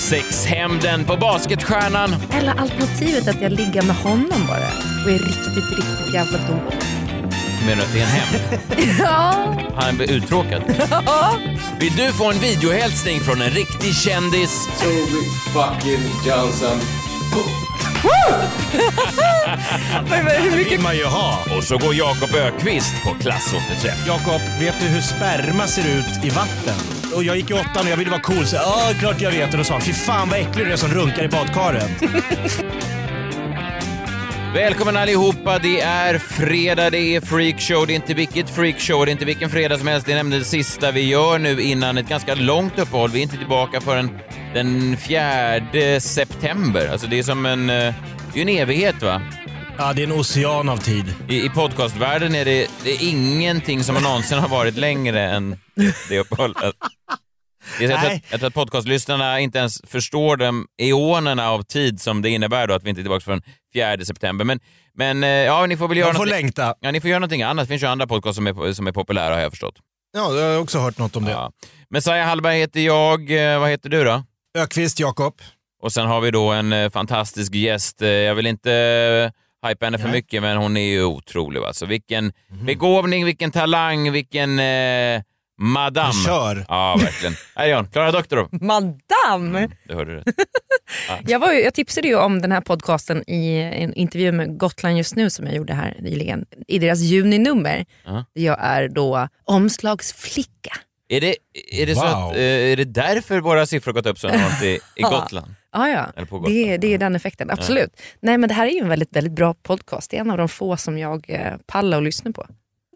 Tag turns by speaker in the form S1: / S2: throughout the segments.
S1: Sexhämnden på Basketstjärnan.
S2: Eller alternativet att jag ligger med honom bara och är riktigt, riktigt jävla dålig.
S1: Menar du att det är en hämnd?
S2: Ja.
S1: Han blir uttråkad. Vill du få en videohälsning från en riktig kändis?
S3: Toby fucking Johnson.
S4: Det vill man ju ha.
S1: Och så går Jakob Ökvist på klassåterträff.
S4: Jakob, vet du hur sperma ser ut i vatten? Och jag gick i åttan och jag ville vara cool, så ja, klart jag vet. Och då sa han, fy fan vad äcklig du är som runkar i badkaret.
S1: Välkommen allihopa, det är fredag, det är freakshow, det är inte vilket freakshow, det är inte vilken fredag som helst, det är nämligen det sista vi gör nu innan ett ganska långt uppehåll. Vi är inte tillbaka förrän den 4 september. Alltså det är som en, eh, det är en evighet va?
S4: Ja, det är en ocean av tid.
S1: I, i podcastvärlden är det, det är ingenting som någonsin har varit längre än det uppehållet. Jag, tror att, jag tror att podcastlyssnarna inte ens förstår de eonerna av tid som det innebär då att vi inte är tillbaka förrän 4 september. Men, men eh, ja, ni får väl göra
S4: Man får längta.
S1: Ja, ni får göra någonting annat. Det finns ju andra podcast som är, som är populära har jag förstått.
S4: Ja, jag har också hört något om det.
S1: Ja. Messiah Hallberg heter jag. Eh, Vad heter du då?
S4: Ökvist Jakob.
S1: Och sen har vi då en eh, fantastisk gäst. Jag vill inte hypa henne för
S4: Nej.
S1: mycket, men hon är ju otrolig. Va? Så vilken
S4: Mhm.
S1: begåvning, vilken talang, vilken eh, madam.
S4: Kör.
S1: Ja, verkligen. Här är hon, Klara Doktorow.
S2: Madame!
S1: Det hörde du.
S2: Jag, var ju, jag tipsade ju om den här podcasten i en intervju med Gotland just nu som jag gjorde här nyligen. I deras juninummer.
S1: Ja.
S2: Jag är då omslagsflicka.
S1: Är det, är, det så
S4: Wow.
S1: att, eh, är det därför våra siffror gått upp så enormt i, i
S2: Ja.
S1: Gotland?
S2: Ah, ja,
S1: Gotland.
S2: det, det är den effekten. Absolut. Nej men Det här är ju en väldigt, väldigt bra podcast. Det är en av de få som jag eh, pallar att lyssna på.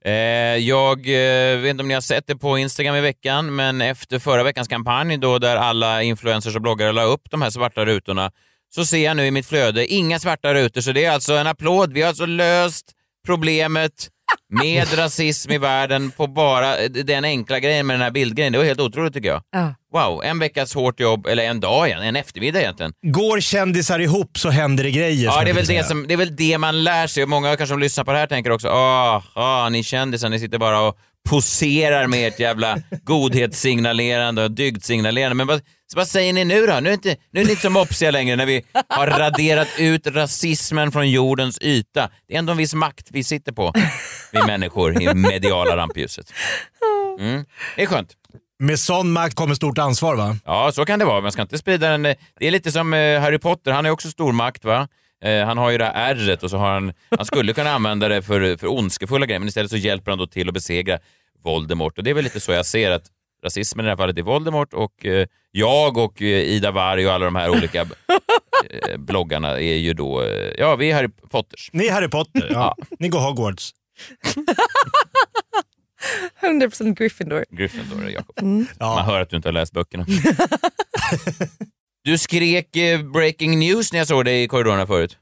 S1: Eh, jag eh, vet inte om ni har sett det på Instagram i veckan, men efter förra veckans kampanj då där alla influencers och bloggare la upp de här svarta rutorna så ser jag nu i mitt flöde inga svarta rutor, så det är alltså en applåd. Vi har alltså löst problemet med rasism i världen på bara den enkla grejen med den här bildgrejen. Det var helt otroligt tycker jag.
S2: Ja.
S1: Wow, en veckas hårt jobb, eller en dag igen, en eftermiddag egentligen.
S4: Går kändisar ihop så händer det grejer.
S1: Ja, det är, väl det, som, det är väl det man lär sig. Och Många kanske som lyssnar på det här tänker också, ah, ah ni kändisar, ni sitter bara och poserar med ert jävla godhetssignalerande och dygdsignalerande. Men vad, vad säger ni nu då? Nu är, inte, nu är ni inte så mopsiga längre när vi har raderat ut rasismen från jordens yta. Det är ändå en viss makt vi sitter på, vi människor i mediala rampljuset. Mm. Det är skönt.
S4: Med sån makt kommer stort ansvar va?
S1: Ja, så kan det vara. Man ska inte sprida den. Det är lite som eh, Harry Potter, han är också stor makt va? Eh, Han har ju det här ärret och så har han, han skulle kunna använda det för, för ondskefulla grejer men istället så hjälper han då till att besegra Voldemort och det är väl lite så jag ser att rasismen i det här fallet är Voldemort och eh, jag och eh, Ida Warg och alla de här olika eh, bloggarna är ju då, eh, ja vi är Harry Potters.
S4: Ni är Harry Potter. Ja. Ni går Hogwarts.
S2: 100% Gryffindor.
S1: Gryffindor, Jakob.
S2: Mm.
S4: Ja.
S1: Man hör att du inte har läst böckerna. Du skrek eh, breaking news när jag såg dig i korridorerna förut.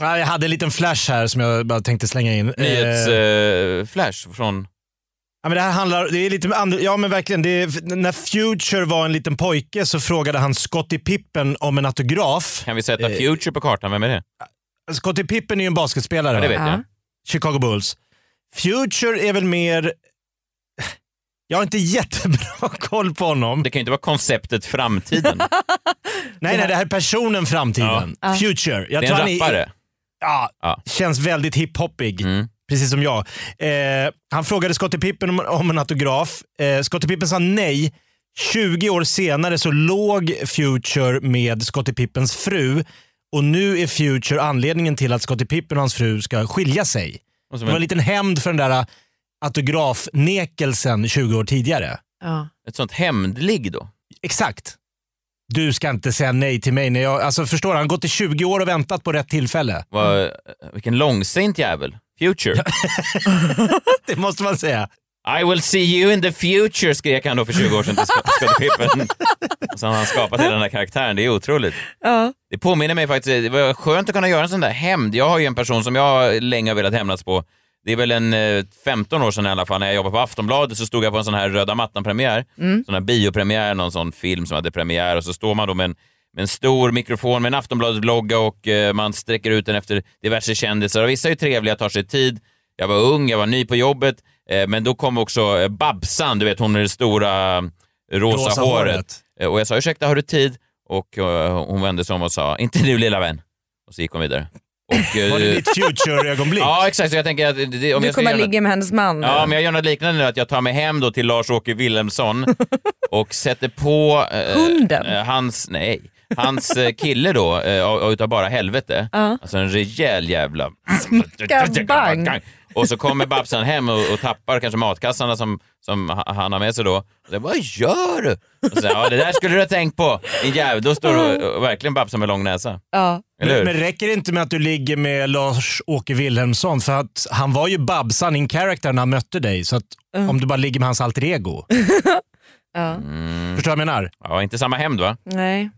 S4: Ja, jag hade en liten flash här som jag bara tänkte slänga in. Eh,
S1: Nyhetsflash från...
S4: Ja, men det här handlar, det är lite andra, ja men verkligen, det är, när Future var en liten pojke så frågade han Scottie Pippen om en autograf.
S1: Kan vi sätta
S4: Eh,
S1: Future på kartan? Vem är det?
S4: Scottie Pippen är ju en basketspelare.
S1: Ja, det vet
S2: Ja.
S1: jag.
S4: Chicago Bulls. Future är väl mer... Jag har inte jättebra koll på honom.
S1: Det kan ju inte vara konceptet framtiden.
S4: Nej, nej, det här är personen framtiden.
S2: Ja.
S4: Future. Jag
S1: Det är
S4: tror
S1: en
S4: han
S1: rappare.
S4: ja,
S1: Ja.
S4: känns väldigt hiphoppig.
S1: Mm.
S4: Precis som jag. Eh, han frågade Scottie Pippen om, om en autograf. Eh, Scottie Pippen sa nej. 20 år senare så låg Future med Scottie Pippens fru och nu är Future anledningen till att Scottie Pippen och hans fru ska skilja sig. Det var en
S1: en,
S4: liten hämnd för den där autografnekelsen 20 år tidigare.
S2: Ja.
S1: ett sånt hämndligg då.
S4: Exakt. Du ska inte säga nej till mig. När jag, alltså förstår du, han har gått i 20 år och väntat på rätt tillfälle.
S1: Vad- Vilken långsint jävel. Future.
S4: Det måste man säga.
S1: I will see you in the future skrek han då för 20 år sedan till Scott- Scottie Pippen. Och så har han skapat hela den här karaktären, det är otroligt.
S2: Ja.
S1: Det påminner mig faktiskt, det var skönt att kunna göra en sån där hämnd. Jag har ju en person som jag länge har velat hämnas på. Det är väl en eh, 15 år sedan i alla fall, när jag jobbade på Aftonbladet så stod jag på en sån här röda mattan-premiär. Sån här biopremiär, någon sån film som hade premiär och så står man då med en, med en stor mikrofon med en Aftonbladet-logga och eh, man sträcker ut den efter diverse kändisar. Och vissa är trevliga, tar sig tid. Jag var ung, jag var ny på jobbet, eh, men då kom också eh, Babsan, du vet hon med det stora eh, rosa,
S4: Rosa
S1: håret.
S4: håret.
S1: Eh, Och jag sa ursäkta, har du tid? Och eh, hon vände sig om och sa inte nu lilla vän. Och så gick hon vidare. Och, eh,
S4: Var det ditt future-ögonblick?
S1: Ja exakt, så jag tänker att det, om
S2: Du
S1: jag
S2: kommer att ligga med hennes man.
S1: Ja, men jag gör något liknande nu, att jag tar mig hem då till Lars-Åke Wilhelmsson och sätter på... Eh,
S2: Hunden?
S1: eh, hans, nej, hans eh, kille då, eh, av- utav bara helvete.
S2: Ja.
S1: Alltså en rejäl jävla...
S2: Smackabang.
S1: Och så kommer Babsan hem och, och tappar kanske matkassarna som, som ha- han har med sig då. Och jag, Vad gör du? Och så, ja, det där skulle du ha tänkt på, din jävel. Då står och, och verkligen Babsan med lång näsa.
S2: Ja.
S4: Men, men räcker det inte med att du ligger med Lars-Åke Wilhelmsson? För att han var ju Babsan in character när han mötte dig. Så att om du bara ligger med hans alter ego.
S2: Ja.
S1: Mm.
S4: Förstår du vad jag menar?
S1: Ja, inte samma hämnd va?
S2: Nej.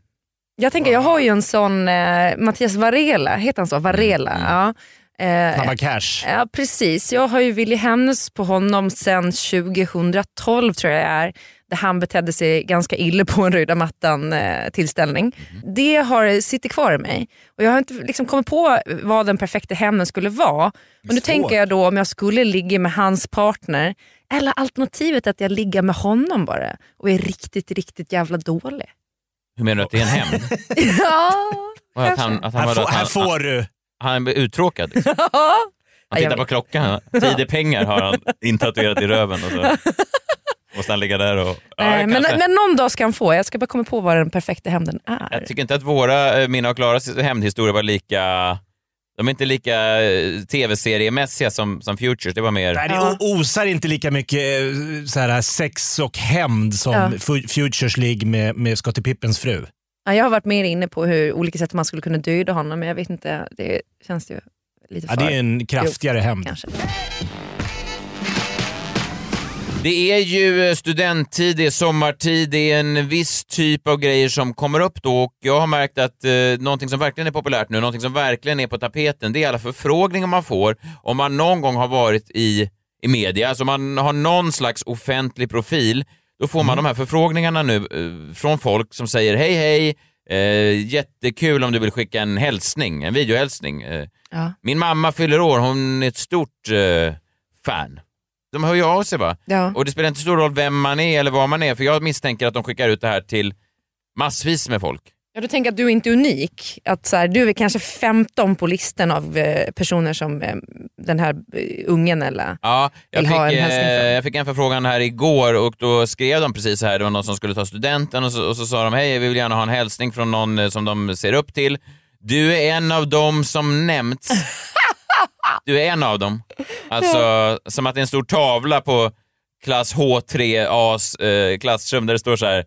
S2: Jag tänker, jag har ju en sån eh, Mattias Varela, heter han så? Varela.
S1: Mm,
S2: Ja. Eh,
S4: Snabba cash.
S2: Ja precis, jag har ju Willy Hemnes på honom sen 2012 tror jag det är. Där han betedde sig ganska illa på en röda mattan eh, tillställning.
S1: Mhm.
S2: Det har, sitter kvar i mig. Och jag har inte liksom kommit på vad den perfekta hämnden skulle vara. Men nu tänker jag då om jag skulle ligga med hans partner eller alternativet att jag ligger med honom bara och är riktigt, riktigt jävla dålig.
S1: Hur menar du att det är en hämnd?
S2: ja,
S1: Och Att han, att han,
S4: Här, får,
S1: att han,
S4: här får du.
S1: Han är uttråkad. Liksom. Han tittar på klockan. Tid är pengar har han intatuerat i röven. Och så måste han ligga där och... Ja,
S2: Nej, men, men någon dag ska han få. Jag ska bara komma på vad den perfekta hämnden är.
S1: Jag tycker inte att våra, eh, mina och Klaras hämndhistorier var lika... De är inte lika eh, tv-seriemässiga som, som Futures. Det var mer...
S4: Nej, det osar inte lika mycket eh, så här, sex och hämnd som
S2: Ja.
S4: Fu- Futures League med, med Scottie Pippens fru.
S2: Ja, jag har varit mer inne på hur olika sätt man skulle kunna döda honom men jag vet inte, det känns ju lite
S4: Ja,
S2: för
S4: det är en kraftigare hämnd.
S2: kanske.
S1: Det är ju eh, studenttid, det är sommartid, det är en viss typ av grejer som kommer upp då och jag har märkt att eh, någonting som verkligen är populärt nu, någonting som verkligen är på tapeten, det är alla förfrågningar man får om man någon gång har varit i, i media, alltså man har någon slags offentlig profil, då får man de här förfrågningarna nu eh, från folk som säger hej hej, eh, jättekul om du vill skicka en hälsning, en videohälsning. Eh,
S2: Ja.
S1: min mamma fyller år, hon är ett stort eh, fan. De hör ju av sig va?
S2: Ja.
S1: Och det spelar inte stor roll vem man är eller var man är, för jag misstänker att de skickar ut det här till massvis med folk.
S2: Ja, du tänker att du är inte unik. Att så här, du är kanske 15 på listan av eh, personer som eh, den här eh, ungen eller...
S1: Ja, jag
S2: Vill
S1: fick,
S2: ha en hälsning från.
S1: jag fick en förfrågan här igår och då skrev de precis så här, det var någon som skulle ta studenten och så, och så sa de hej, vi vill gärna ha en hälsning från någon som de ser upp till. Du är en av dem som nämnts. Du är en av dem. Alltså, som att det är en stor tavla på klass H3As eh, klassrum där det står så här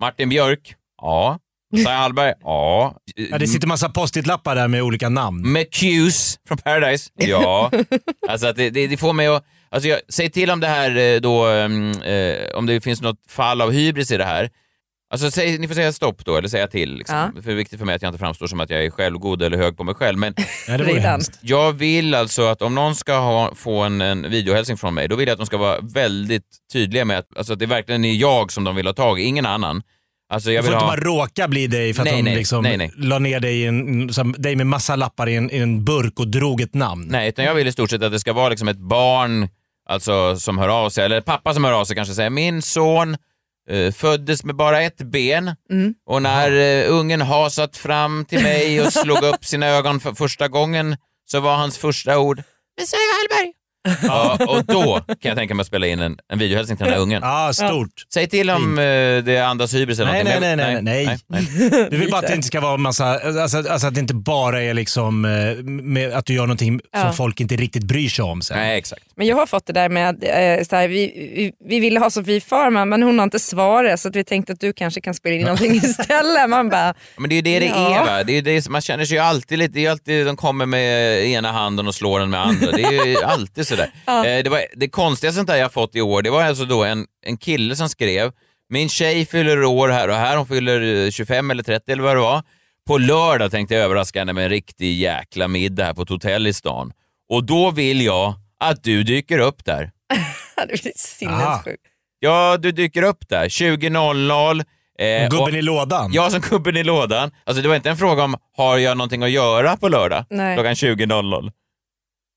S1: Martin Björk, ja. Messiah Hallberg, ja.
S4: Ja, det sitter massa post-it-lappar där med olika namn.
S1: McCuse från Paradise? Ja. alltså att det, det, det får mig att... Alltså jag, säg till om det här eh, då, mm, eh, om det finns något fall av hybris i det här. Alltså säg, ni får säga stopp då, eller säga till. Liksom.
S2: Ja.
S1: För det är viktigt för mig att jag inte framstår som att jag är självgod eller hög på mig själv. Men
S4: Ja,
S1: jag vill alltså att om någon ska ha, få en, en videohälsning från mig, då vill jag att de ska vara väldigt tydliga med att, alltså att det verkligen är jag som de vill ha tag i, ingen annan. Alltså jag
S4: får
S1: vill
S4: inte
S1: ha...
S4: bara råka bli dig för att
S1: Nej,
S4: de
S1: nej,
S4: liksom
S1: nej, nej.
S4: la ner dig, i en, som, dig med massa lappar i en, i en burk och drog ett namn.
S1: Nej, utan jag vill i stort sett att det ska vara liksom ett barn alltså, som hör av sig, eller pappa som hör av sig kanske säger min son eh, föddes med bara ett ben och när eh, ungen hasat fram till mig och slog upp sina ögon för första gången så var hans första ord Messiah Hallberg. Ja, och då kan jag tänka mig att spela in en, en videohälsning till den här ungen.
S4: Ja, stort.
S1: Säg till om eh, det andas hybris eller
S4: Nej,
S1: någonting.
S4: nej,
S1: men-
S4: nej, nej, nej. Du vill bara att det inte ska vara massa, alltså, alltså att det inte bara är liksom eh, med att du gör någonting
S2: Ja.
S4: som folk inte riktigt bryr sig om sen.
S1: Nej, exakt.
S2: Men jag har fått det där med att eh, så här, vi, vi, vi ville ha Sofie Farman men hon har inte svarat så att vi tänkte att du kanske kan spela in någonting istället. Man bara,
S1: Men det är ju det det
S2: Ja.
S1: är va? Det är det, man känner sig ju alltid lite, det är ju alltid, de kommer med ena handen och slår den med andra. Det är ju alltid sådär. sådär. Eh, det, var, det konstigaste sånt där jag fått i år, det var alltså då en, en kille som skrev, min tjej fyller år här och här, hon fyller eh, 25 eller 30 eller vad det var. På lördag tänkte jag överraska henne med en riktig jäkla middag här på ett hotell i stan. Och då vill jag att du dyker upp där.
S2: det blir sinnessjukt.
S1: Ja, du dyker upp där 20.00. Eh,
S4: Gubben
S1: och-
S4: i lådan.
S1: Ja, som gubben i lådan. Alltså det var inte en fråga om, har jag någonting att göra på lördag?
S2: Nej.
S1: Klockan 20.00.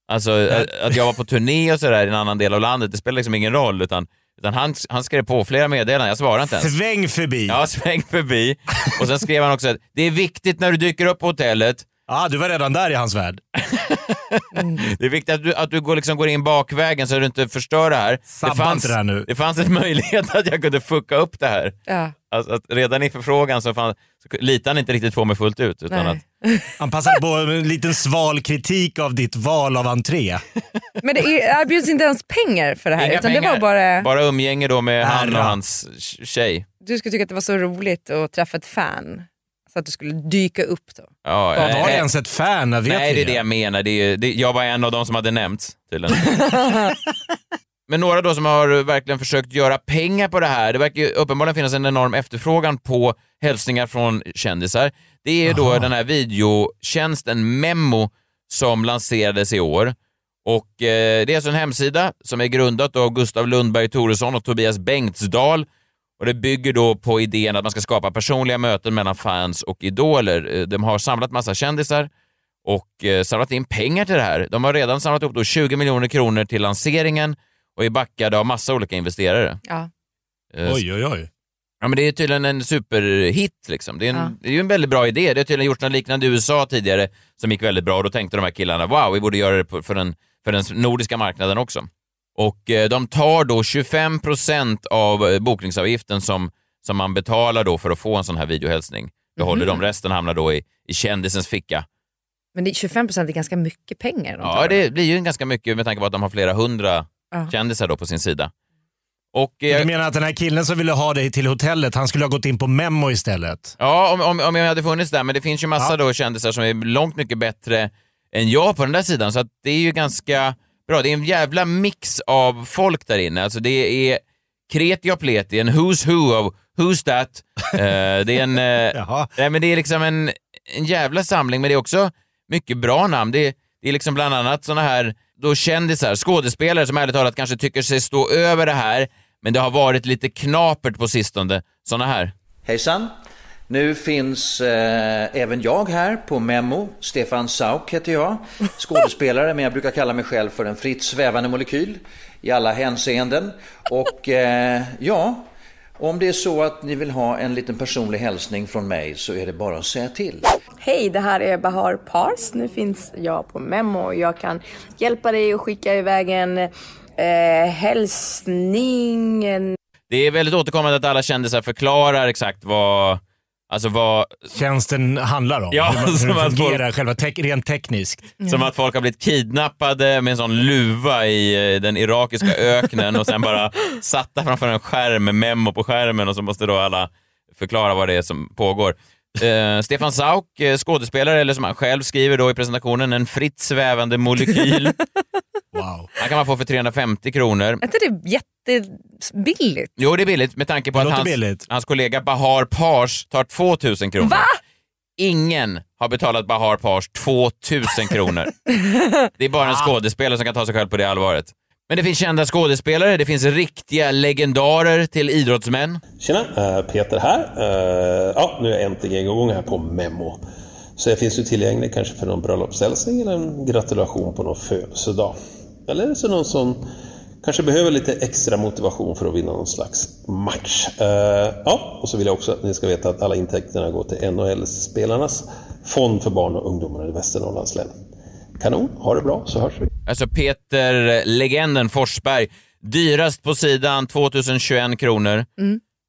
S1: Alltså att, att jag var på turné och sådär i en annan del av landet, det spelar liksom ingen roll. Utan, utan han, han skrev på flera meddelanden, jag svarade inte ens.
S4: Sväng förbi.
S1: Ja, sväng förbi. Och sen skrev han också att det är viktigt när du dyker upp på hotellet,
S4: Ah, du var redan där i hans värld.
S1: det är viktigt att du, att du går, liksom går in bakvägen så att du inte förstör det här.
S4: Sabba
S1: det fanns,
S4: inte det här nu.
S1: Det fanns en möjlighet att jag kunde fucka upp det här.
S2: Ja.
S1: Alltså att redan i förfrågan så, fann, så litade han inte riktigt på mig fullt ut. Utan
S2: Nej.
S1: att,
S4: Han passade på en liten sval kritik av ditt val av entré.
S2: Men det är- erbjuds inte ens pengar för det här
S1: Inga
S2: utan
S1: pengar.
S2: det var bara,
S1: Bara umgänge då med han och hans tjej.
S2: du skulle tycka att det var så roligt att träffa ett fan. Så att du skulle dyka upp då.
S1: Ja,
S2: Var
S1: eh,
S4: Var det ens ett fan? Jag vet
S1: Nej, det är det jag menar. Det är, det, jag var en av dem som hade nämnts tydligen. Men några då som har verkligen försökt göra pengar på det här. Det verkar ju uppenbarligen finnas en enorm efterfrågan på hälsningar från kändisar. Det är ju då
S4: Aha.
S1: den här videotjänsten Memo som lanserades i år. Och eh, Det är alltså en hemsida som är grundat av Gustav Lundberg Thoresson och Tobias Bengtsdal. Och Det bygger då på idén att man ska skapa personliga möten mellan fans och idoler. Eh, De har samlat massa kändisar och eh, samlat in pengar till det här. De har redan samlat upp då 20 miljoner kronor till lanseringen och är backade av massa olika investerare.
S2: Ja.
S1: Eh,
S4: Oj, oj, oj.
S1: Ja, men det är tydligen en superhit. Liksom. Det, är en,
S2: Ja.
S1: det är en väldigt bra idé. Det har tydligen gjorts något liknande i USA tidigare som gick väldigt bra och då tänkte de här killarna wow, vi borde göra det för den, för den nordiska marknaden också. Och eh, de tar då 25 procent av eh, bokningsavgiften som, som man betalar då för att få en sån här videohälsning. Behåller de, resten hamnar då i, i kändisens ficka.
S2: Men det, 25% är ganska mycket pengar. de
S1: Ja,
S2: tar.
S1: det blir ju ganska mycket med tanke på att de har flera hundra
S2: Ja.
S1: kändisar då på sin sida. Och, eh,
S4: Du menar att den här killen som ville ha dig till hotellet, han skulle ha gått in på Memo istället?
S1: Ja, om, om, om jag hade funnits där, men det finns ju massa
S4: Ja.
S1: då kändisar som är långt mycket bättre än jag på den där sidan, så att det är ju ganska bra. Det är en jävla mix av folk där inne. Alltså det är kreti och pleti, en who's who of who's that. Eh, det är en...
S4: Jaha.
S1: nej, men det är liksom en, en jävla samling, men det är också mycket bra namn. Det är, det är liksom bland annat såna här då kändisar, skådespelare som ärligt talat kanske tycker sig stå över det här, men det har varit lite knapert på sistone. Såna här.
S5: Hejsan! Nu finns eh, även jag här på Memo. Stefan Sauk heter jag. Skådespelare, men jag brukar kalla mig själv för en fritt svävande molekyl i alla hänseenden. Och eh, ja, om det är så att ni vill ha en liten personlig hälsning från mig så är det bara att säga till.
S6: Hej, det här är Bahar Pars. Nu finns jag på Memo och jag kan hjälpa dig att skicka iväg en eh, hälsning. En...
S1: Det är väldigt återkommande att alla kändisar förklarar exakt vad, alltså vad,
S4: Tjänsten handlar om.
S1: Ja,
S4: hur, man-
S1: som
S4: hur det
S1: att
S4: fungerar själva tek- rent tekniskt.
S1: som att folk har blivit kidnappade med en sån luva i eh, den irakiska öknen och sen bara satta framför en skärm med memo på skärmen och så måste då alla förklara vad det är som pågår. Eh, Stefan Sauk, eh, skådespelare, eller som han själv skriver då i presentationen, en fritt svävande molekyl.
S4: Wow.
S1: Han kan man få för 350 kronor.
S2: Är inte det jättebilligt?
S1: Jo, det är billigt med tanke på
S4: Det
S1: att hans,
S4: billigt.
S1: hans kollega Bahar Pars tar 2000 kronor.
S2: Va?
S1: Ingen har betalat Bahar Pars 2000 kronor. Det är bara en skådespelare som kan ta sig själv på det allvaret. Men det finns kända skådespelare, det finns riktiga legendarer till idrottsmän.
S7: Tjena, eh, Peter här. Eh, Ja, nu är jag äntligen igång här på Memo. Så jag finns ju tillgänglig kanske för någon bröllopshälsning eller en gratulation på någon födelsedag. Eller så någon som kanske behöver lite extra motivation för att vinna någon slags match. Eh, Ja, och så vill jag också att ni ska veta att alla intäkterna går till NHL-spelarnas fond för barn och ungdomar i Västernorrlands län. Kanon, ha det bra så hörs vi.
S1: Alltså Peter Legenden Forsberg, dyrast på sidan, 2021 kronor.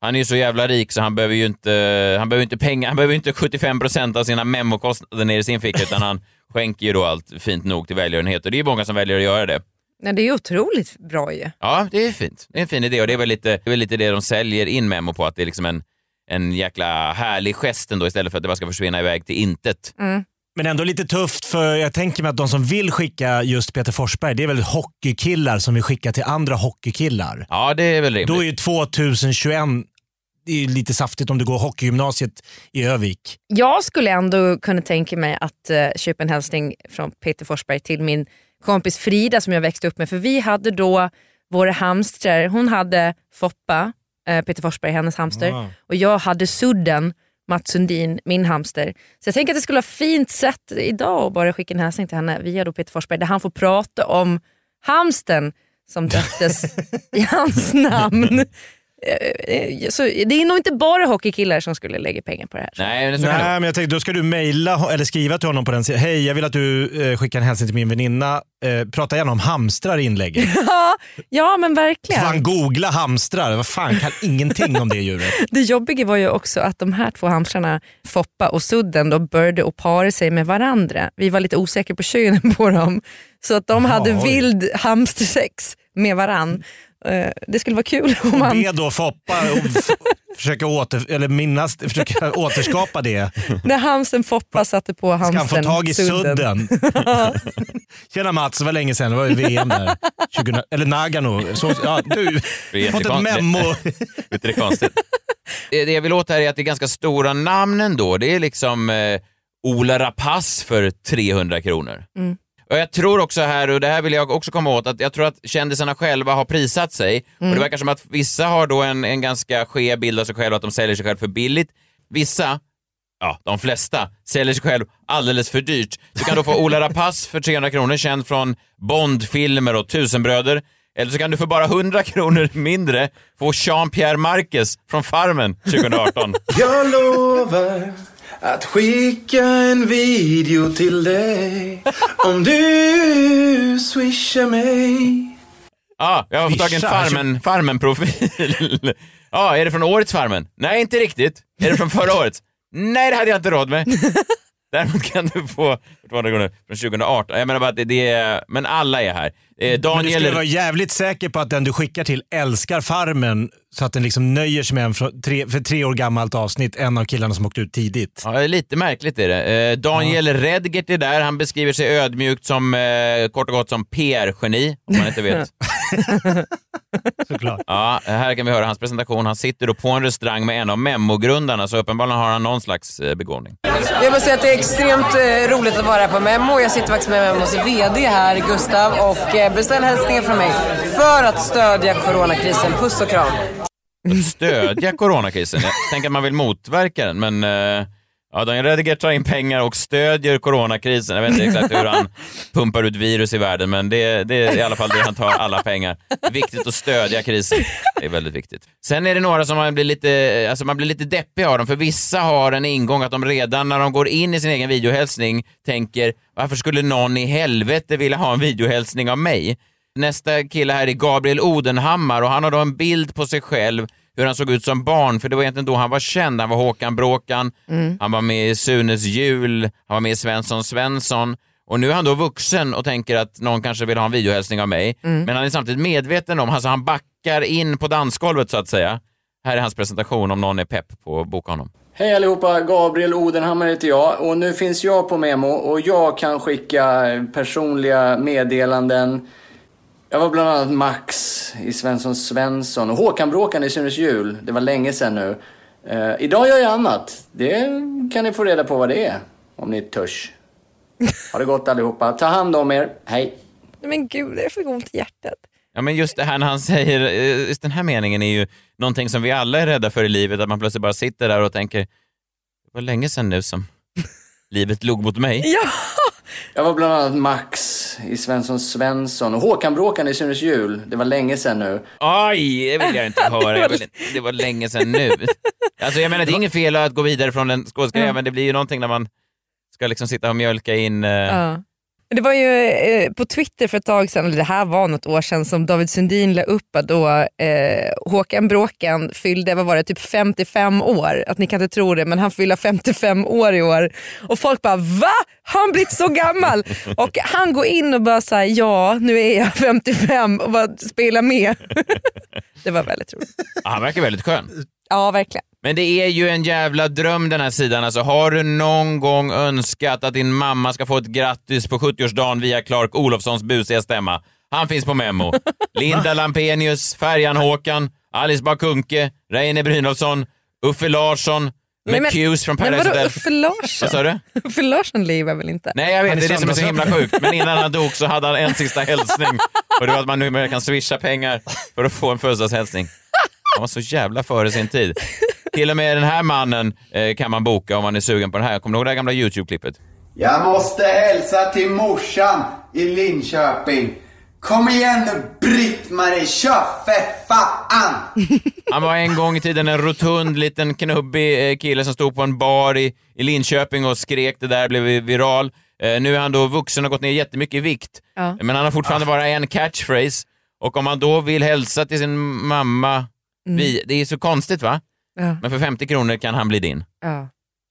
S1: Han är ju så jävla rik så han behöver ju inte, han behöver inte pengar, han behöver inte 75% av sina memokostnader ner i sin ficka utan han skänker ju då allt fint nog till välgörenhet och det är många som väljer att göra det.
S2: Nej, det är otroligt bra ju.
S1: Ja, det är fint. Det är en fin idé och det är väl lite det, är väl lite det de säljer in Memo på, att det är liksom en, en jäkla härlig gest ändå istället för att det bara ska försvinna iväg till intet.
S2: Mm.
S4: Men ändå lite tufft för jag tänker mig att de som vill skicka just Peter Forsberg, det är väl hockeykillar som vill skicka till andra hockeykillar.
S1: Ja, det är väl rimligt.
S4: Då är ju 2021 det är lite saftigt om du går hockeygymnasiet i Övik.
S2: Jag skulle ändå kunna tänka mig att uh, köpa en hälsning från Peter Forsberg till min kompis Frida som jag växte upp med. För vi hade då våra hamstrar. Hon hade Foppa, uh, Peter Forsberg, hennes hamster.
S4: Ah.
S2: Och jag hade Sudden, Mats Sundin, min hamster. Så jag tänker att det skulle vara fint sätt idag att bara skicka en hälsning till henne via då Peter Forsberg där han får prata om hamsten som döptes i hans namn. Eh, Så det är nog inte bara hockeykillar som skulle lägga pengar på det här.
S1: Nej, men det
S4: Nej, men jag tänkte, då ska du mejla eller skriva till honom på den sidan. Hej, jag vill att du eh, skickar en hälsning till min väninna. Eh, prata gärna om hamstrar i inlägget.
S2: Ja, ja men verkligen.
S4: han googla hamstrar. Vad fan, kan ingenting om det djuret.
S2: Det jobbiga var ju också att de här två hamstrarna, Foppa och Sudden, då började att para sig med varandra. Vi var lite osäkra på könen på dem. Så att de
S4: Jaha,
S2: hade
S4: oj.
S2: vild hamstersex med varann. Eh, Det skulle vara kul om man,
S4: Be då Foppa försöka, åter, eller minnas, försöka återskapa det.
S2: när hamsten Foppa satte på
S4: Ska han
S2: hamsten
S4: få tag i sudden? Tjena Mats, det var länge sedan. Det var ju VM där. 2000, eller Nagano. Så, ja, du
S1: är
S4: har fått ett memo.
S1: Du, det är konstigt. Det det jag vill åt här är att det är ganska stora namn ändå. Det är liksom eh, Ola Rapace för 300 kronor.
S2: Mm.
S1: Och Jag tror också här, och det här vill jag också komma åt, att jag tror att kändisarna själva har prisat sig. Och
S2: Mm.
S1: Det verkar som att vissa har då en, en ganska skev bild av sig själva, att de säljer sig själva för billigt. Vissa, ja de flesta, säljer sig själv alldeles för dyrt. Du kan då få Ola Rapace för 300 kronor, känd från Bondfilmer och Tusenbröder. Eller så kan du för bara 100 kronor mindre få Jean-Pierre Marquez från Farmen 2018.
S8: Jag lovar att skicka en video till dig om du swishar mig.
S1: Ja, jag har fått tag i en Farmen, Farmen-profil. Ja, är det från årets Farmen? Nej, inte riktigt. Är det från förra årets? Nej, det hade jag inte råd med. Däremot kan du få 200 kronor från 2018. Jag menar bara att det, det är... Men alla är här. Eh,
S4: Men du
S1: Daniel...
S4: skulle vara jävligt säker på att den du skickar till älskar Farmen så att den liksom nöjer sig med en från tre, för tre år gammalt avsnitt, en av killarna som åkte ut tidigt.
S1: Ja, det är lite märkligt är det. Eh, Daniel Redgert är där. Han beskriver sig ödmjukt som, eh, kort och gott som PR-geni, om man inte vet.
S4: Såklart.
S1: Ja, här kan vi höra hans presentation. Han sitter då på en restaurang med en av Memmo-grundarna, så uppenbarligen har han någon slags eh, begåvning.
S9: Jag måste säga att det är extremt eh, roligt att vara här på Memmo. Jag sitter faktiskt med Memmos VD här, Gustav, och eh, beställ hälsningar från mig för att stödja coronakrisen. Puss och kram.
S1: Att stödja coronakrisen. Jag tänker att man vill motverka den, men ja, Daniel Redgert tar in pengar och stödjer coronakrisen. Jag vet inte exakt hur han pumpar ut virus i världen, men det, det är i alla fall det han tar alla pengar. Viktigt att stödja krisen. Det är väldigt viktigt. Sen är det några som man blir lite, alltså man blir lite deppig av dem, för vissa har en ingång att de redan när de går in i sin egen videohälsning tänker varför skulle någon i helvete vilja ha en videohälsning av mig? Nästa kille här är Gabriel Odenhammar och han har då en bild på sig själv hur han såg ut som barn, för det var egentligen då han var känd. Han var Håkan Bråkan,
S2: Mm.
S1: han var med i Sunes jul, han var med i Svensson Svensson och nu är han då vuxen och tänker att någon kanske vill ha en videohälsning av mig.
S2: Mm.
S1: Men han är samtidigt medveten om, alltså han backar in på dansgolvet så att säga. Här är hans presentation om någon är pepp på att boka honom.
S10: Hej allihopa, Gabriel Odenhammar heter jag och nu finns jag på Memo och jag kan skicka personliga meddelanden. Jag var bland annat Max i Svensson Svensson och Håkan Bråkan i Sunes jul. Det var länge sedan nu. Eh, idag gör jag annat. Det kan ni få reda på vad det är, om ni törs. Ha det gott allihopa. Ta hand om er. Hej.
S2: Men gud, jag fick ont i hjärtat.
S1: Ja, men just det här när han säger, eh, just den här meningen är ju någonting som vi alla är rädda för i livet, att man plötsligt bara sitter där och tänker, det var länge sedan nu som livet log mot mig.
S2: Ja!
S10: Jag var bland annat Max i Svensson Svensson och Håkan Bråkan i Sunes jul. Det var länge sedan nu.
S1: Aj, det vill jag inte höra. Jag vill, det var länge sedan nu. Alltså jag menar, det är inget fel att gå vidare från en skådespelare,
S2: Ja.
S1: men det blir ju någonting när man ska liksom sitta och mjölka in... eh,
S2: Ja. Det var ju eh, på Twitter för ett tag sedan, eller det här var något år sedan, som David Sundin la upp att då eh, Håkan Bråkan fyllde, vad var det, typ 55 år. Att ni kan inte tro det, men han fyller 55 år i år. Och folk bara va? Har han blivit så gammal? och han går in och bara säger ja, nu är jag 55 och bara spelar med. det var väldigt roligt.
S1: Han verkar väldigt skön.
S2: Ja, verkligen.
S1: Men det är ju en jävla dröm den här sidan. Alltså, har du någon gång önskat att din mamma ska få ett grattis på 70-årsdagen via Clark Olofssons busiga stämma? Han finns på Memo. Linda Lampenius, Färjan-Håkan, Alice Bakunke, Reine Brynolfsson, Uffe Larsson,
S2: Men- men-
S1: McHughes från
S2: Men
S1: Paradise
S2: vadå
S1: Hotel.
S2: Uffe Larsson?
S1: Vad sa du?
S2: Uffe Larsson lever väl inte?
S1: Nej, jag vet. Det är det som är så himla sjukt. Men innan han dog så hade han en sista hälsning. Och det var att man numera kan swisha pengar för att få en födelsedagshälsning. Han var så jävla före sin tid. Till och med den här mannen eh, kan man boka om man är sugen på det här. Kommer du ihåg det här gamla YouTube-klippet?
S11: Jag måste hälsa till morsan i Linköping. Kom igen nu Britt-Marie, kör för fan!
S1: Han var en gång i tiden en rotund liten knubbig eh, kille som stod på en bar i, i Linköping och skrek. Det där blev viral. Eh, nu är han då vuxen och gått ner jättemycket i vikt.
S2: Ja.
S1: Men han har fortfarande bara en catchphrase. Och om man då vill hälsa till sin mamma,
S2: Mm.
S1: vi, det är så konstigt va?
S2: Ja.
S1: Men för 50 kronor kan han bli din.
S2: Ja.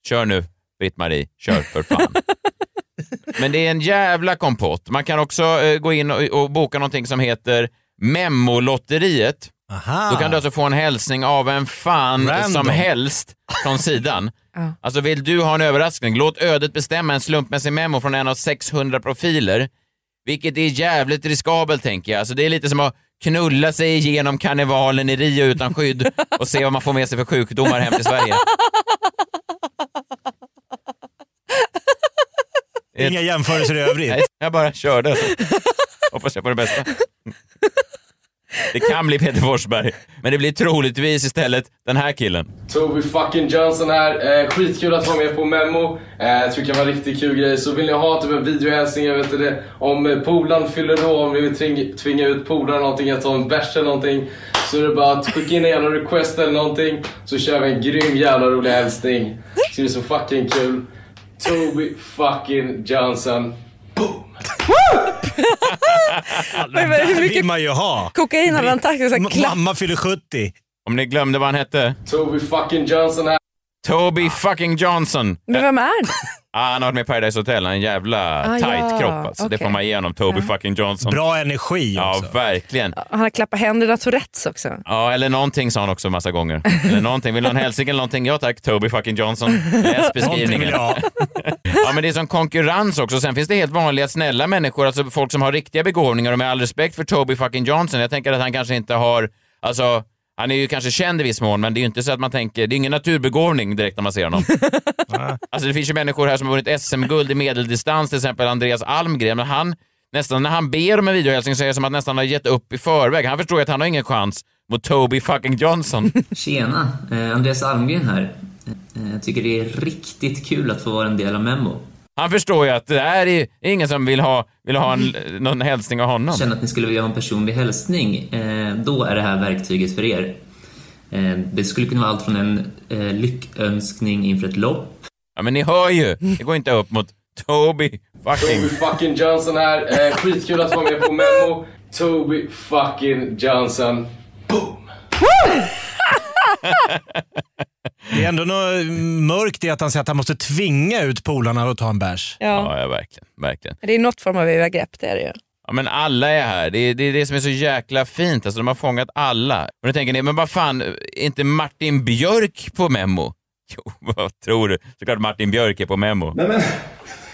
S1: Kör nu, Britt-Marie. Kör för fan. Men det är en jävla kompott. Man kan också eh, gå in och, och boka någonting som heter Memolotteriet. Då kan du alltså få en hälsning av en fan
S4: Random.
S1: som helst från sidan.
S2: Ja.
S1: Alltså vill du ha en överraskning, låt ödet bestämma en slumpmässig memo från en av 600 profiler. Vilket är jävligt riskabelt tänker jag. Alltså, det är lite som att knulla sig igenom karnevalen i Rio utan skydd och se vad man får med sig för sjukdomar hem till Sverige.
S4: Inga jämförelser i övrigt.
S1: Nej, jag bara körde. Hoppas jag på det bästa. Det kan bli Peter Forsberg, men det blir troligtvis istället den här killen.
S3: Toby fucking Johnson här. Eh, skitkul att vara med på Memo. Eh, jag tycker det var en riktigt kul grej. Så vill ni ha typ en videohälsning, jag vet inte det, om eh, polaren fyller år, om ni vill tvinga, tvinga ut polaren någonting, att ta en bärs eller någonting. Så är det bara att skicka in en jävla request eller någonting. Så kör vi en grym jävla rolig hälsning. Så det bli så fucking kul. Toby fucking Johnson.
S2: Men vad- hur mycket
S4: vill man ju ha.
S2: kokain hade han tagit? Så här, klapp.
S4: Mamma fyller 70.
S1: Om ni glömde vad han hette?
S3: Toby fucking Johnson här.
S1: Toby fucking Johnson.
S2: Men vem är det?
S1: Ah, han har varit med i Paradise Hotel. Han har en jävla
S2: Ah,
S1: tight
S2: ja,
S1: kropp. Alltså. Det
S2: okej.
S1: får man ge honom. Toby fucking Johnson.
S4: Bra energi
S1: Ja,
S4: också.
S1: verkligen.
S2: Han har klappat händerna Tourettes också.
S1: Ja, eller någonting sa han också massa gånger. Eller någonting. Vill du ha en hälsning eller någonting? Ja tack, Toby fucking Johnson. Läs beskrivningen. Ja, men det är som konkurrens också. Sen finns det helt vanliga snälla människor, alltså folk som har riktiga begåvningar och med all respekt för Toby fucking Johnson. Jag tänker att han kanske inte har, alltså han är ju kanske känd i viss mån, men det är ju inte så att man tänker, det är ingen naturbegåvning direkt när man ser honom. alltså det finns ju människor här som har vunnit SM-guld i medeldistans, till exempel Andreas Almgren, men han, nästan när han ber om en videohälsning så är det som att nästan ha gett upp i förväg. Han förstår ju att han har ingen chans mot Toby fucking Johnson.
S12: Tjena, eh, Andreas Almgren här. Eh, Jag tycker det är riktigt kul att få vara en del av Memo.
S1: Han förstår ju att det här är ingen som vill ha, vill ha en, någon hälsning av honom.
S12: Känner att ni skulle vilja ha en personlig hälsning, eh, då är det här verktyget för er. Eh, Det skulle kunna vara allt från en eh, lyckönskning inför ett lopp.
S1: Ja, men ni hör ju. Det går inte upp mot Toby fucking...
S3: Toby fucking Johnson här. Eh, skitkul att vara med på Memo. Toby fucking Johnson.
S4: Det är ändå något mörkt i att han säger att han måste tvinga ut polarna att ta en bärs.
S2: Ja.
S1: Ja, ja, verkligen. verkligen.
S2: Det är något form av övergrepp, det är det ju.
S1: Ja, men alla är här. Det är, det är det som är så jäkla fint. Alltså, de har fångat alla. Och då tänker ni, men vad fan, är inte Martin Björk på Memo? Jo, vad tror du? Såklart Martin Björk är på Memo.
S13: Nej men,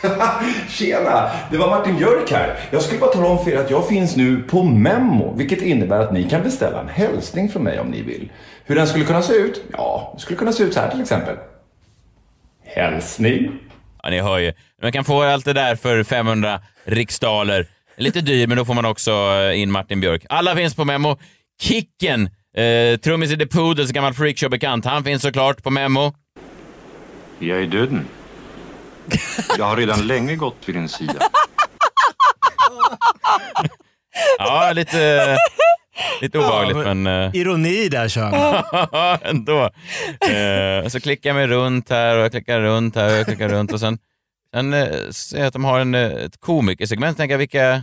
S13: tjena! Det var Martin Björk här. Jag skulle bara tala om för er att jag finns nu på Memo, vilket innebär att ni kan beställa en hälsning från mig om ni vill. Hur den skulle kunna se ut? Ja, det skulle kunna se ut så här till exempel. Hälsning.
S1: Ja, ni hör ju. Man kan få allt det där för 500 riksdaler. Lite dyr, men då får man också eh, in Martin Björk. Alla finns på Memo. Kicken, eh, trummis i The Poodles, gammal freakshow-bekant, han finns såklart på Memo.
S14: Jag är döden. Jag har redan länge gått vid din sida.
S1: Ja, lite, lite obehagligt,
S4: Ja,
S1: men... eh,
S4: Ironi där kör han.
S1: Ja, ändå. Eh, så klickar jag mig runt här och jag klickar runt här och jag klickar runt och sen, sen eh, ser jag att de har en, eh, ett komikersegment. Tänker jag, vilka,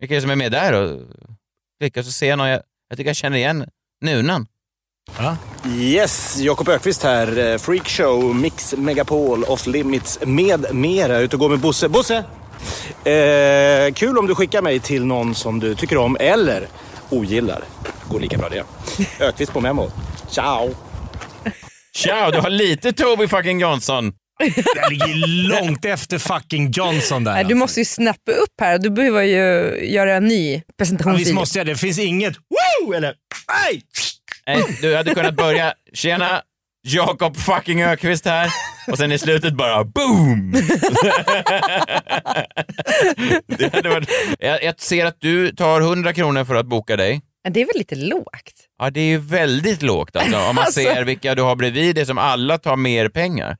S1: vilka är det som är med där? Och klickar så ser jag någon jag, jag tycker jag känner igen. Nunan.
S15: Yes, Jakob Ökvist här. Eh, Freakshow, Mix Megapol, Off Limits med mera. Ute och går med Bosse. Bosse! Eh, kul om du skickar mig till någon som du tycker om eller ogillar. Går lika bra det. Ökvist på Memo. Ciao!
S1: Ciao, du har lite Toby fucking Johnson.
S4: Jag ligger långt efter fucking Johnson där.
S2: Nej, du måste ju snappa upp här. Du behöver ju göra en ny
S4: Ja,
S2: presentationsvideo.
S4: visst måste jag det. Det finns inget woo eller aj.
S1: Nej, du hade kunnat börja, tjena, Jakob fucking Ökvist här. Och sen i slutet bara boom! det hade varit, jag, jag ser att du tar 100 kronor för att boka dig.
S2: Ja, Det är väl lite lågt?
S1: Ja, det är ju väldigt lågt alltså. Om man
S2: Alltså.
S1: ser vilka du har bredvid dig som alla tar mer pengar.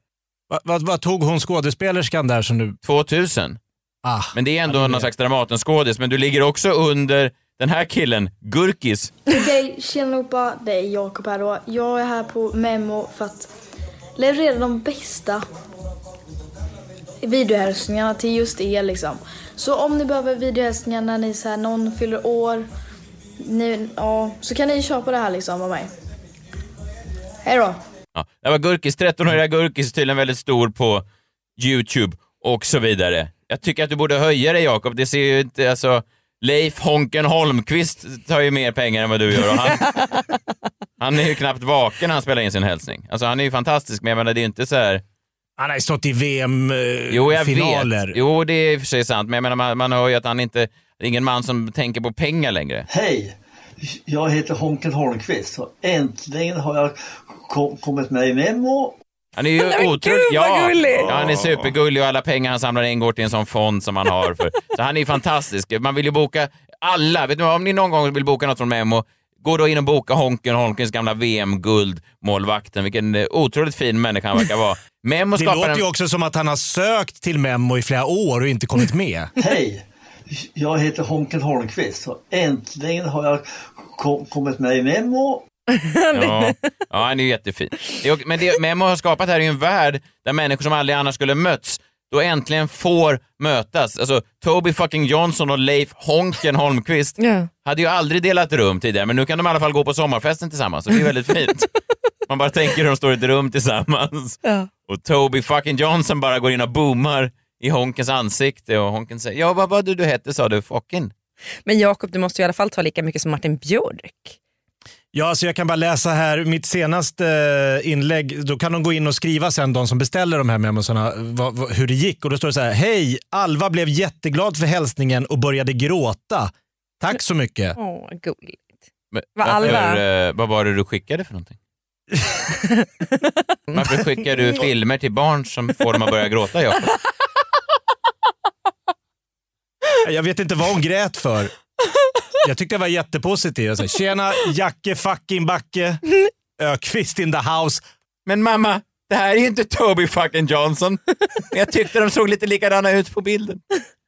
S4: Vad vad- vad tog hon skådespelerskan där som du...
S1: 2000.
S4: Ah,
S1: Men det är ändå någon slags Dramatenskådis, men du ligger också under den här killen, Gurkis.
S16: Okej, tjena allihopa. Det är Jakob här då. Jag är här på Memo för att leverera de bästa videohälsningarna till just er liksom. Så om ni behöver videohälsningar när ni så här, någon fyller år, ni, ja, så kan ni köpa det här liksom av mig. Hej då!
S1: Ja, det var Gurkis, 13-åriga Gurkis, tydligen väldigt stor på YouTube och så vidare. Jag tycker att du borde höja dig Jakob. Det ser ju inte, alltså, Leif Honken Holmqvist tar ju mer pengar än vad du gör och han, han är ju knappt vaken när han spelar in sin hälsning. Alltså han är ju fantastisk, men jag menar det är ju inte så här...
S4: Han har ju stått i VM-finaler.
S1: Jo, jag vet. Jo, det är i och för sig sant, men jag menar man, man hör ju att han inte... Det är ingen man som tänker på pengar längre.
S17: Hej! Jag heter Honken Holmqvist och äntligen har jag kom, kommit med i Memo.
S1: Han är ju otroligt... Ja, ja, han är supergullig och alla pengar han samlar in går till en sån fond som han har. För, så han är ju fantastisk. Man vill ju boka alla. Vet du, om ni någon gång vill boka något från Memo, gå då in och boka Honken Holmqvists gamla VM-guldmålvakten. Vilken eh, otroligt fin människa han verkar vara. Memo
S4: Det låter
S1: en...
S4: ju också som att han har sökt till Memo i flera år och inte kommit med.
S17: Hej! Jag heter Honken Holmqvist och äntligen har jag kom, kommit med i Memo.
S1: Ja, ja, han är ju jättefin. Men det Memo har skapat här är ju en värld där människor som aldrig annars skulle mötts då äntligen får mötas. Alltså, Toby fucking Johnson och Leif Honken Holmqvist
S2: Ja.
S1: hade ju aldrig delat rum tidigare, men nu kan de i alla fall gå på sommarfesten tillsammans. Så det är väldigt fint. Man bara tänker hur de står i ett rum tillsammans.
S2: Ja.
S1: Och Toby fucking Johnson bara går in och boomar i Honkens ansikte och Honken säger ja, vad var det du hette sa du? Fucking.
S2: Men Jakob, du måste ju i alla fall ta lika mycket som Martin Björk.
S4: Ja, så jag kan bara läsa här mitt senaste eh, inlägg. Då kan de gå in och skriva sen, de som beställer de här memosarna, hur det gick. Och Då står det så här. Hej! Alva blev jätteglad för hälsningen och började gråta. Tack så mycket.
S2: Åh, gulligt.
S1: Men
S2: Vad
S1: varför,
S2: Alva?
S1: eh, vad var det du skickade för någonting? Varför skickar du filmer till barn som får dem att börja gråta, Jakob?
S4: Jag vet inte vad hon grät för. Jag tyckte det var jättepositivt. Jag sa, Tjena Jacke fucking Backe. Ökvist in the house.
S1: Men mamma, det här är ju inte Toby fucking Johnson. Men Jag tyckte de såg lite likadana ut på bilden.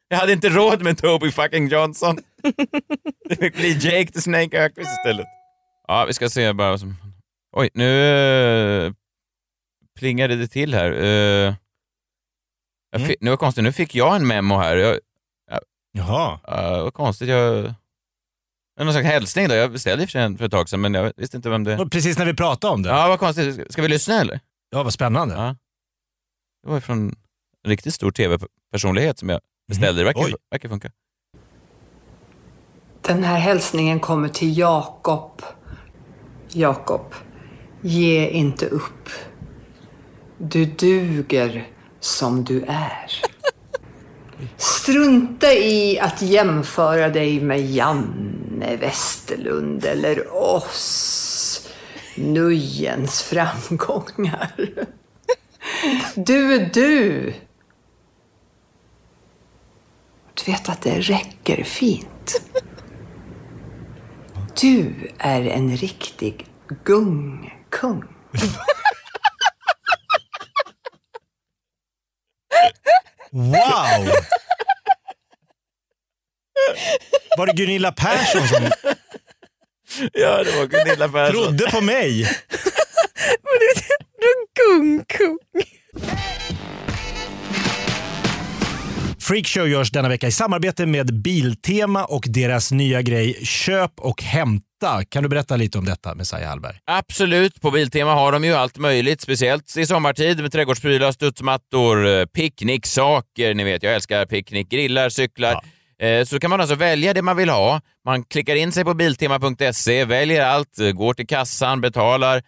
S1: Jag hade inte råd med Toby fucking Johnson. Det fick bli Jake the Snake Öqvist istället. Ja, vi ska se bara vad som... Oj, nu uh, plingade det till här. Uh, jag fi... Nu var konstigt, nu fick jag en memo här. Jag...
S4: Jaha.
S1: Uh, vad konstigt, jag... Någon slags hälsning då. Jag beställde i för en för ett tag sedan, men jag visste inte vem det...
S4: Och Precis när vi pratade om det.
S1: Ja, vad konstigt. Ska vi lyssna eller?
S4: Ja, vad spännande.
S1: Ja. Det var från en riktigt stor tv-personlighet som jag beställde. Det verkar, verkar funka.
S18: Den här hälsningen kommer till Jakob. Jakob, ge inte upp. Du duger som du är. Strunta i att jämföra dig med Janne Westerlund eller oss. Nöjens framgångar. Du är du. Du vet att det räcker fint. Du är en riktig gungkung.
S4: Wow! Var det Gunilla Persson som
S1: Ja, det var Gunilla Persson.
S4: trodde på mig?
S2: Men du, du gungkung.
S4: Freakshow görs denna vecka i samarbete med Biltema och deras nya grej Köp och hämta. Kan du berätta lite om detta, Messiah Hallberg?
S1: Absolut, på Biltema har de ju allt möjligt, speciellt i sommartid med trädgårdsprylar, studsmattor, eh, picknicksaker. Ni vet, jag älskar picknick, grillar, cyklar. Eh, Så kan man alltså välja det man vill ha. Man klickar in sig på biltema.se, väljer allt, eh, går till kassan, betalar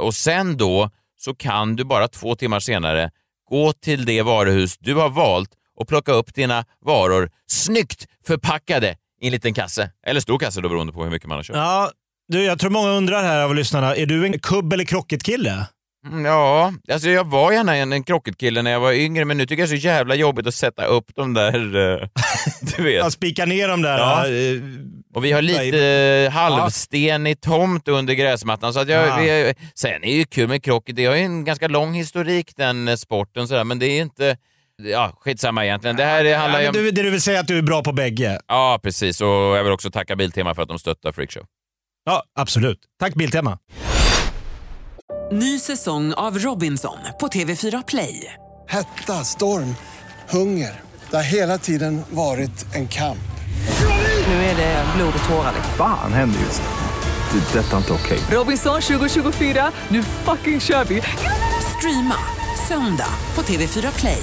S1: och sen då så kan du bara två timmar senare gå till det varuhus du har valt och plocka upp dina varor snyggt förpackade i en liten kasse. Eller stor kasse då beroende på hur mycket man har köpt.
S4: Ja, du, jag tror många undrar här av lyssnarna. Är du en kubb eller krocketkille?
S1: Mm, Ja, alltså jag var gärna en, en krocketkille när jag var yngre, men nu tycker jag det är så jävla jobbigt att sätta upp de där, eh, du vet.
S4: Att spika ner dem där.
S1: Ja.
S4: eh,
S1: Och vi har lite eh, halvstenig tomt under gräsmattan. Så att jag,
S4: Ja.
S1: vi, sen är det ju kul med krocket. Det har ju en ganska lång historik den sporten, sådär, men det är inte... Ja, skitsamma egentligen. Det här det handlar ju om...
S4: du, det du vill säga att du är bra på bägge?
S1: Ja, precis. Och jag vill också tacka Biltema för att de stöttar Freakshow.
S4: Ja, absolut. Tack Biltema.
S19: Ny säsong av Robinson på TV4 Play.
S20: Hetta, storm, hunger. Det har hela tiden varit en kamp.
S19: Nu är det blod och tårar.
S21: Fan händer just det. Det är detta inte okej.
S19: Robinson 2024, nu fucking kör vi! Streama söndag på TV4 Play.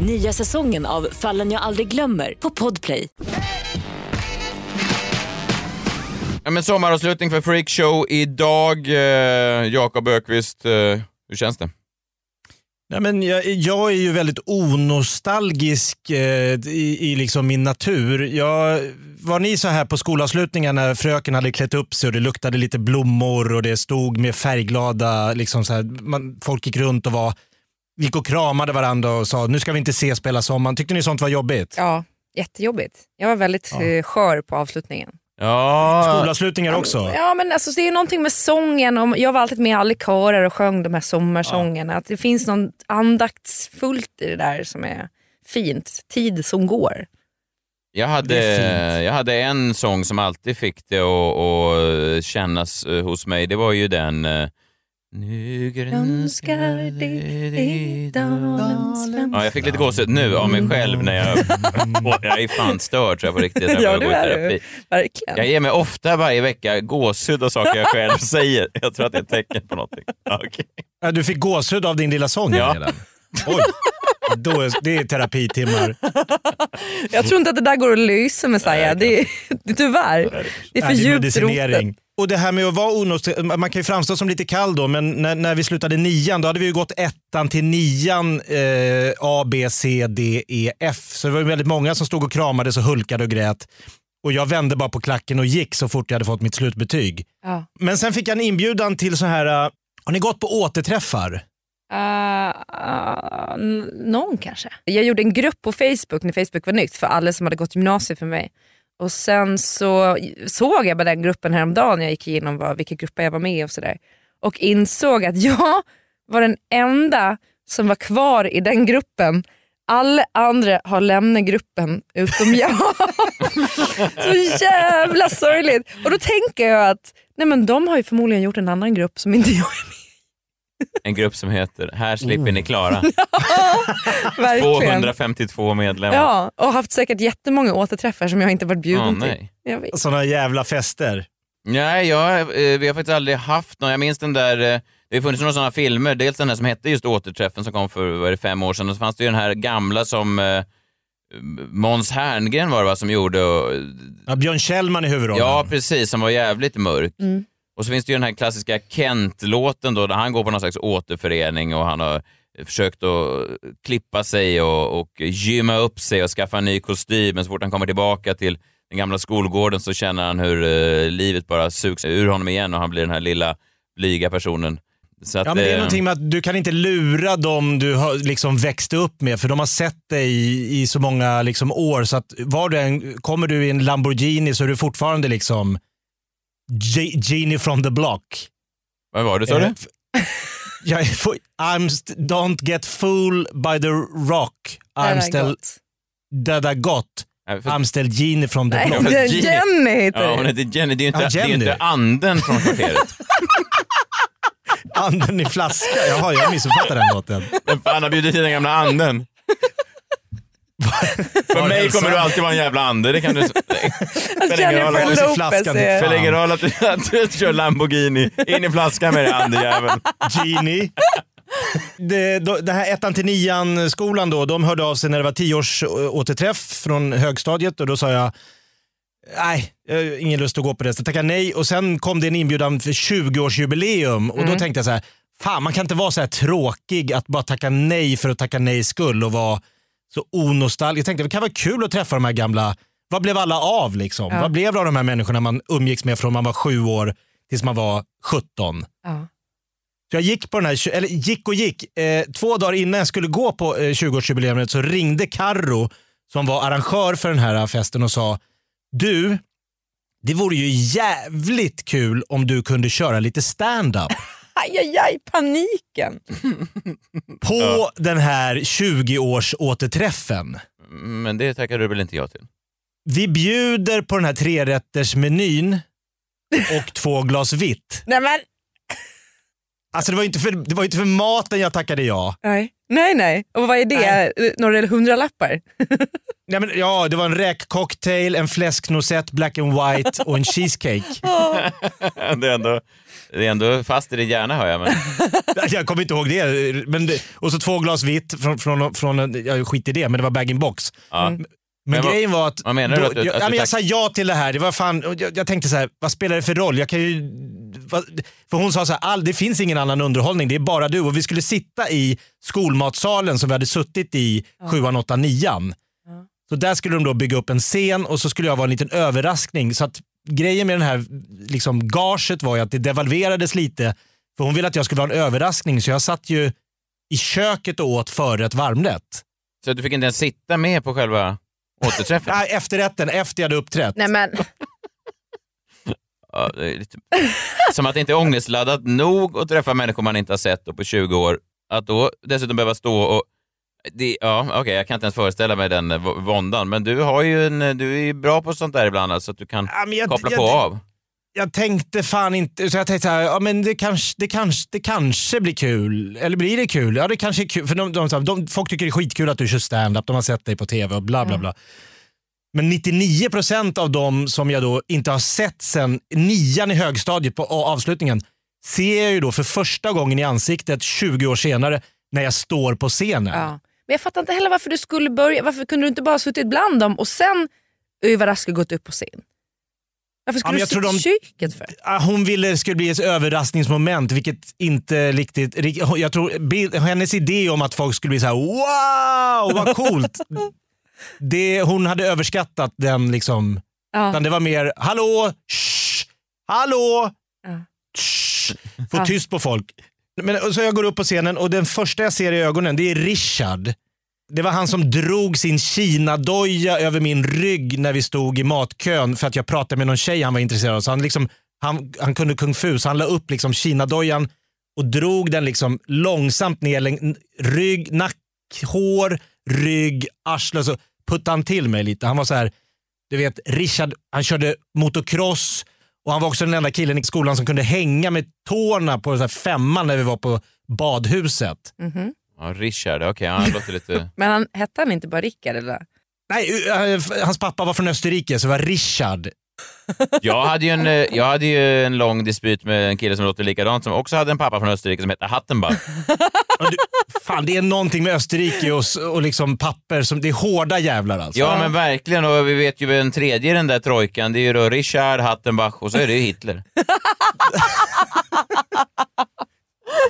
S22: Nya säsongen av Fallen jag aldrig glömmer på Podplay.
S1: Ja, men sommaravslutning för Freakshow idag. Eh, Jakob Ökvist, eh, hur känns det?
S4: Nej, men jag, jag är ju väldigt onostalgisk eh, i, i liksom min natur. Jag, var ni så här på skolavslutningen när fröken hade klätt upp sig och det luktade lite blommor och det stod med färgglada, liksom så här, man, folk gick runt och var, gick och kramade varandra och sa nu ska vi inte ses på hela sommaren. Tyckte ni sånt var jobbigt?
S2: Ja, jättejobbigt. Jag var väldigt
S4: Ja.
S2: eh, skör på avslutningen.
S1: Ja.
S4: Skolavslutningar också?
S2: Ja, men alltså, det är någonting med sången. Och jag var alltid med i alla körer och sjöng de här sommarsångerna. Att det finns något andaktsfullt i det där som är fint. Tid som går.
S1: Jag hade, jag hade en sång som alltid fick det att, kännas eh, hos mig. Det var ju den... Nu
S2: Önskar dig i dalens
S1: Ja, jag fick lite gåshud nu av mig själv när jag... jag är fan störd tror jag på riktigt. Jag
S2: Ja,
S1: behöver
S2: det är du. Verkligen.
S1: Jag ger mig ofta varje vecka gåshud av saker jag själv säger. Jag tror att det är ett tecken på någonting. Ja,
S4: Du fick gåshud av din lilla sång
S1: Ja.
S4: redan? Oj, då är, det är terapitimmar.
S2: Jag tror inte att det där går att lösa Messiah. Det är, tyvärr. Det är för djupt rotat.
S4: Och det här med att vara onostalgisk, man kan ju framstå som lite kall då, men när, när vi slutade nian då hade vi ju gått ettan till nian eh, A, B, C, D, E, F. Så det var väldigt många som stod och kramades och hulkade och grät. Och jag vände bara på klacken och gick så fort jag hade fått mitt slutbetyg.
S2: Ja.
S4: Men sen fick jag en inbjudan till så här, eh, har ni gått på återträffar?
S2: Uh, uh, någon kanske. Jag gjorde en grupp på Facebook när Facebook var nytt för alla som hade gått gymnasiet för mig. Och Sen så såg jag bara den gruppen häromdagen när jag gick igenom vad, vilka grupper jag var med i och sådär. Och insåg att jag var den enda som var kvar i den gruppen. Alla andra har lämnat gruppen utom jag. så jävla sorgligt. Och då tänker jag att nej men de har ju förmodligen gjort en annan grupp som inte jag är med
S1: en grupp som heter Här slipper ni klara.
S2: Verkligen.
S1: 252 medlemmar.
S2: Ja, och haft säkert jättemånga återträffar som jag inte varit bjuden
S1: Åh,
S2: till. Jag.
S4: Sådana jävla fester.
S1: Nej, jag, eh, vi har faktiskt aldrig haft någon. Jag minns den där, eh, det har funnits några sådana filmer. Dels den här som hette just Återträffen som kom för vad är det, fem år sedan. Och så fanns det ju den här gamla som eh, Måns Herngren var det va, som gjorde. Och,
S4: Ja, Björn Kjellman i huvudrollen.
S1: ja, precis. Som var jävligt mörk.
S2: Mm.
S1: Och så finns det ju den här klassiska Kent-låten då, där han går på någon slags återförening och han har försökt att klippa sig och, och gymma upp sig och skaffa en ny kostym. Men så fort han kommer tillbaka till den gamla skolgården så känner han hur eh, livet bara sugs ur honom igen och han blir den här lilla blyga personen. Så att,
S4: Ja, men det är
S1: eh,
S4: någonting med att du kan inte lura dem du har liksom växt upp med för de har sett dig i, i så många liksom år. Så att var du än, kommer du i en Lamborghini så är du fortfarande liksom Ge- Genie from the block.
S1: Vad var det sa
S4: Eh,
S1: du?
S4: f- Jag I'm st- don't get fooled by the rock. I'm still
S2: got.
S4: that I got. I'm still Genie from the
S2: Nej,
S4: block.
S2: det är Jenny heter
S1: Ja, hon heter Jenny. Det är ju inte,
S4: Ja,
S1: det är ju
S4: Jenny.
S1: inte anden från kvarteret.
S4: Anden i flaska. Jaha, jag missuppfattade den låten.
S1: Vem fan har bjudit in den gamla anden? För mig kommer du alltid vara en jävla ande. Det kan du... Spelar ingen roll att du-
S2: Jennifer Lopez är-
S1: Spelar ingen roll att du, kör Lamborghini. In i flaskan med dig andejävel.
S4: Genie. Det, då- det här ettan till nian skolan då, de hörde av sig när det var tioårs återträff från högstadiet och då sa jag Nej, jag har ingen lust att gå på det. Så jag tackade nej och sen kom det en inbjudan för 20-årsjubileum och då
S2: Mm.
S4: tänkte jag så här, fan man kan inte vara så här tråkig att bara tacka nej för att tacka nej skull och vara så onostalgisk. Jag tänkte det kan vara kul att träffa de här gamla, vad blev alla av liksom?
S2: Ja.
S4: Vad blev det av de här människorna man umgicks med från man var sju år tills man var 17?
S2: Ja.
S4: Så jag gick på den här, eller gick och gick. Eh, två dagar innan jag skulle gå på eh, 20-årsjubileet så ringde Karro som var arrangör för den här festen och sa Du, det vore ju jävligt kul om du kunde köra lite stand-up
S2: Aj, aj, aj, paniken.
S4: på den här 20-års återträffen.
S1: Men det tackar du väl inte jag till?
S4: Vi bjuder på den här trerättersmenyn och två glas vitt.
S2: Nej, men,
S4: Alltså det var ju inte för, det var ju inte för maten jag tackade ja.
S2: nej. nej, nej. Och vad är det?
S4: Nej.
S2: Några hundralappar?
S4: Nej, men, ja, det var en räkcocktail, en fläsknosett, black and white och en cheesecake.
S1: det, är ändå, det är ändå fast i din hjärna hör jag. Men...
S4: Jag kommer inte ihåg det. Men det och så två glas vitt från, från, från en- jag skit i det, men det var bag-in-box.
S1: Ja.
S4: Men,
S1: Men
S4: grejen var att...
S1: vad menar du
S4: då-
S1: att du-
S4: jag,
S1: att
S4: ja,
S1: du
S4: jag
S1: tack-
S4: sa ja till det här. Det var fan, jag, jag tänkte så här, vad spelar det för roll? Jag kan ju, vad, för hon sa så här, all, det finns ingen annan underhållning, det är bara du. Och vi skulle sitta i skolmatsalen som vi hade suttit i sjuan, åttan, nian. Så där skulle de då bygga upp en scen och så skulle jag vara en liten överraskning. Så att grejen med den här liksom, gaget var ju att det devalverades lite. För hon ville att jag skulle vara en överraskning så jag satt ju i köket och åt förrätt varmrätt.
S1: Så du fick inte ens sitta med på själva återträffen?
S4: Nej, efterrätten, efter jag hade uppträtt.
S2: Nej, men.
S1: Ja, det är lite... Som att det inte är ångestladdat nog att träffa människor man inte har sett på 20 år. Att då dessutom behöva stå och... Det, ja, okej, jag kan inte ens föreställa mig den eh, våndan, men du, har ju en, du är ju bra på sånt där ibland, alltså att du kan
S4: men jag-
S1: koppla
S4: jag-
S1: på och av.
S4: jag tänkte fan inte, så jag tänkte så här, ja, men det kanske, det, kanske, det kanske blir kul. Eller blir det kul? Ja det kanske är kul. För de, de, de, de, folk tycker det är skitkul att du kör stand-up, de har sett dig på tv och bla bla bla. Men 99% av dem som jag då inte har sett sen nian i högstadiet på och avslutningen ser jag ju då för första gången i ansiktet 20 år senare när jag står på scenen.
S2: Ja. Men jag fattar inte heller varför du skulle börja. Varför kunde du inte bara suttit bland dem och sen överraskat gått upp på scen? Varför
S4: Ja,
S2: skulle
S4: men
S2: du sitta i köket för?
S4: Hon ville det skulle bli ett överraskningsmoment, vilket inte riktigt... ri- Jag tror hennes idé om att folk skulle bli så här: wow, vad coolt. det, hon hade överskattat den liksom.
S2: Ja.
S4: Det var mer, hallå, shh, hallå, shh, få
S2: Ja.
S4: tyst på folk. Men, så jag går upp på scenen och den första jag ser i ögonen det är Richard. Det var han som drog sin Kina-doja över min rygg när vi stod i matkön för att jag pratade med någon tjej han var intresserad av. Så han, liksom, han, han kunde kung fu så han la upp liksom Kina-dojan och drog den liksom långsamt ner längs rygg, nack, hår, rygg, arsle och så puttade han till mig lite. Han var så här, du vet Richard, han körde motocross och han var också den enda killen i skolan som kunde hänga med tårna på så femman när vi var på badhuset.
S2: Mhm.
S1: Ja, Richard, okej, han låter lite...
S2: Men han, hette han inte bara Rickard? Eller?
S4: Nej, uh, hans pappa var från Österrike så det var Richard.
S1: Jag hade, ju en, eh, jag hade ju en lång dispyt med en kille som låter likadant, som också hade en pappa från Österrike som hette Hattenbach.
S4: Fan, det är någonting med Österrike och, och liksom papper som, det är hårda jävlar alltså.
S1: Ja, men verkligen. Och vi vet ju en tredje i den där trojkan. Det är ju då Richard, Hattenbach och så är det ju Hitler.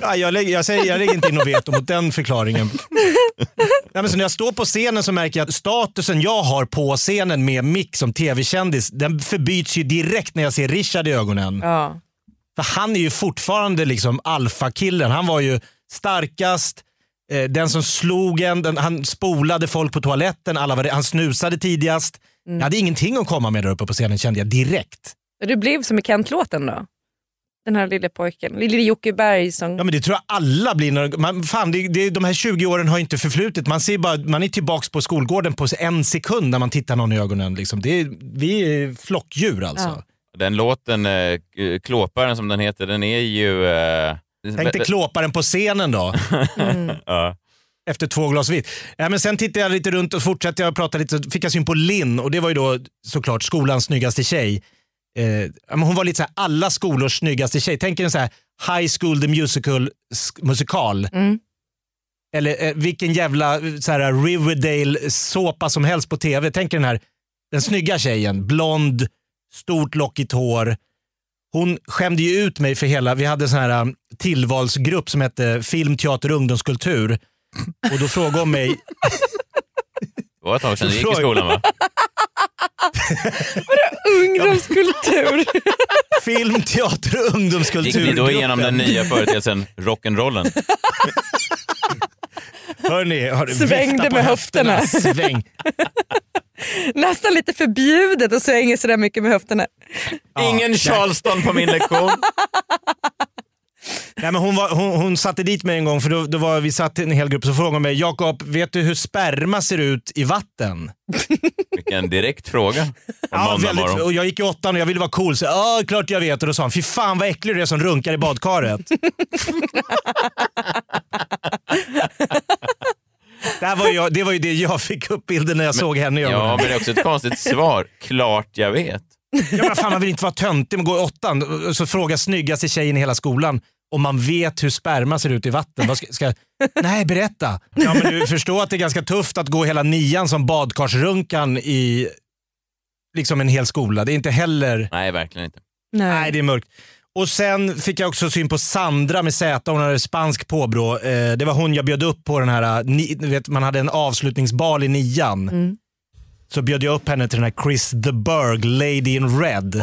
S4: Ja, jag, lägger, jag, säger, jag lägger inte in något veto mot den förklaringen. Nej, men så när jag står på scenen så märker jag att statusen jag har på scenen med Mick som tv-kändis, den förbyts ju direkt när jag ser Richard i ögonen.
S2: Ja.
S4: För han är ju fortfarande liksom alfakillen. Han var ju starkast, eh, den som slog en, den, han spolade folk på toaletten, alla var, han snusade tidigast.
S2: Mm.
S4: Jag hade ingenting att komma med där uppe på scenen kände jag direkt.
S2: Du blev som i Kent-låten då? Den här lille pojken, lille Jocke Berg som...
S4: Ja men det tror jag alla blir. När, man, fan, det, det, de här 20 åren har inte förflutit. Man, ser bara, man är tillbaka på skolgården på en sekund när man tittar någon i ögonen. Liksom. Det är, vi är flockdjur alltså.
S1: Den låten, eh, Klåparen som den heter, den är ju... Eh,
S4: Tänk dig klåparen på scenen då.
S1: ja.
S4: Efter två glas vitt. Ja, men sen tittade jag lite runt och fortsatte jag prata lite. Så fick jag syn på Linn och det var ju då såklart skolans snyggaste tjej. Eh, hon var lite så här, alla skolors snyggaste tjej. Tänk er en så här High School the Musical musikal. Eller eh, vilken jävla så här, Riverdale-såpa som helst på tv. Tänk er den här den snygga tjejen. Blond, stort lockigt hår. Hon skämde ju ut mig för hela, vi hade en sån här um, tillvalsgrupp som hette Film, teater och ungdomskultur. Och då frågade hon mig,
S1: Det var ett tag sedan du gick i skolan va?
S2: Ungdomskultur.
S4: film, teater och ungdomskultur.
S1: Gick ni då igenom den nya företeelsen rock'n'rollen?
S4: Hörni, har du
S2: Svängde med höfterna.
S4: Sväng.
S2: Nästan lite förbjudet att svänga sådär mycket med höfterna.
S1: Ingen Charleston på min lektion.
S4: Nej, men hon, var, hon, hon satte dit mig en gång, för då, då var vi satt en hel grupp, så frågade hon mig, Jakob, vet du hur sperma ser ut i vatten?
S1: Vilken direkt fråga.
S4: Ja, väldigt, och jag gick i åttan och jag ville vara cool. Så, ja, klart jag vet. Och då sa han, fy fan vad äcklig du är som runkar i badkaret. det, här var ju jag, det var ju det jag fick upp bilden när jag såg henne i
S1: Ja, men det är också ett konstigt svar. Klart jag vet.
S4: Ja, men fan, man vill inte vara töntig men gå i åttan så fråga snyggaste tjejen i hela skolan om man vet hur sperma ser ut i vatten. Vad ska, ska, nej, berätta. Ja, men du förstår att det är ganska tufft att gå hela nian som badkarsrunkan i liksom en hel skola. Det är inte heller...
S1: Nej, verkligen inte.
S4: Nej. det är mörkt. Och sen fick jag också syn på Sandra med Z. Hon hade spansk påbrå. Eh, det var hon jag bjöd upp på den här, eh, ni, vet, man hade en avslutningsbal i nian. Så bjöd jag upp henne till den här Chris the Berg, Lady in Red.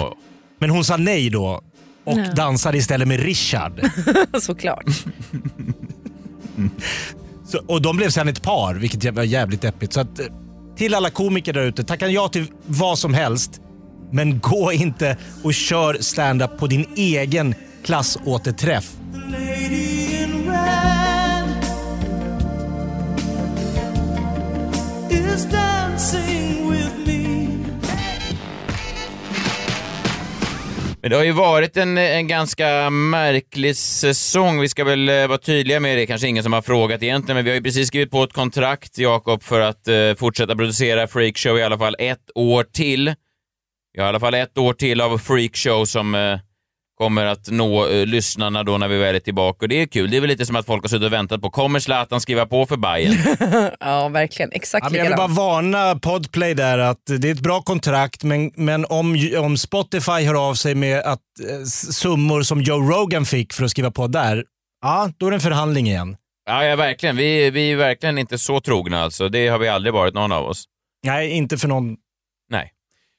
S4: Men hon sa nej då och
S2: Ja.
S4: dansade istället med Richard.
S2: Såklart.
S4: Så, och de blev sen ett par, vilket var jävligt deppigt. Så att, eh, till alla komiker där ute, tacka ja till vad som helst. Men gå inte och kör stand-up på din egen klassåterträff.
S23: is
S1: Men det har ju varit en, en ganska märklig säsong. Vi ska väl eh, vara tydliga med det. Kanske ingen som har frågat egentligen, men vi har ju precis skrivit på ett kontrakt, Jakob, för att eh, fortsätta producera Freakshow i alla fall ett år till. Vi har i alla fall ett år till av Freakshow som eh, kommer att nå eh, lyssnarna då när vi väl är tillbaka. Och det är kul. Det är väl lite som att folk har suttit och väntat på, kommer Zlatan skriva på för Bayern?
S2: ja, verkligen. Exakt
S4: Ja, men jag vill bara
S2: likadant.
S4: varna Podplay där att det är ett bra kontrakt men, men om, om Spotify hör av sig med att, eh, summor som Joe Rogan fick för att skriva på där, ja då är det en förhandling igen.
S1: Ja, ja verkligen. Vi, vi är verkligen inte så trogna alltså. Det har vi aldrig varit, någon av oss.
S4: Nej, inte för någon.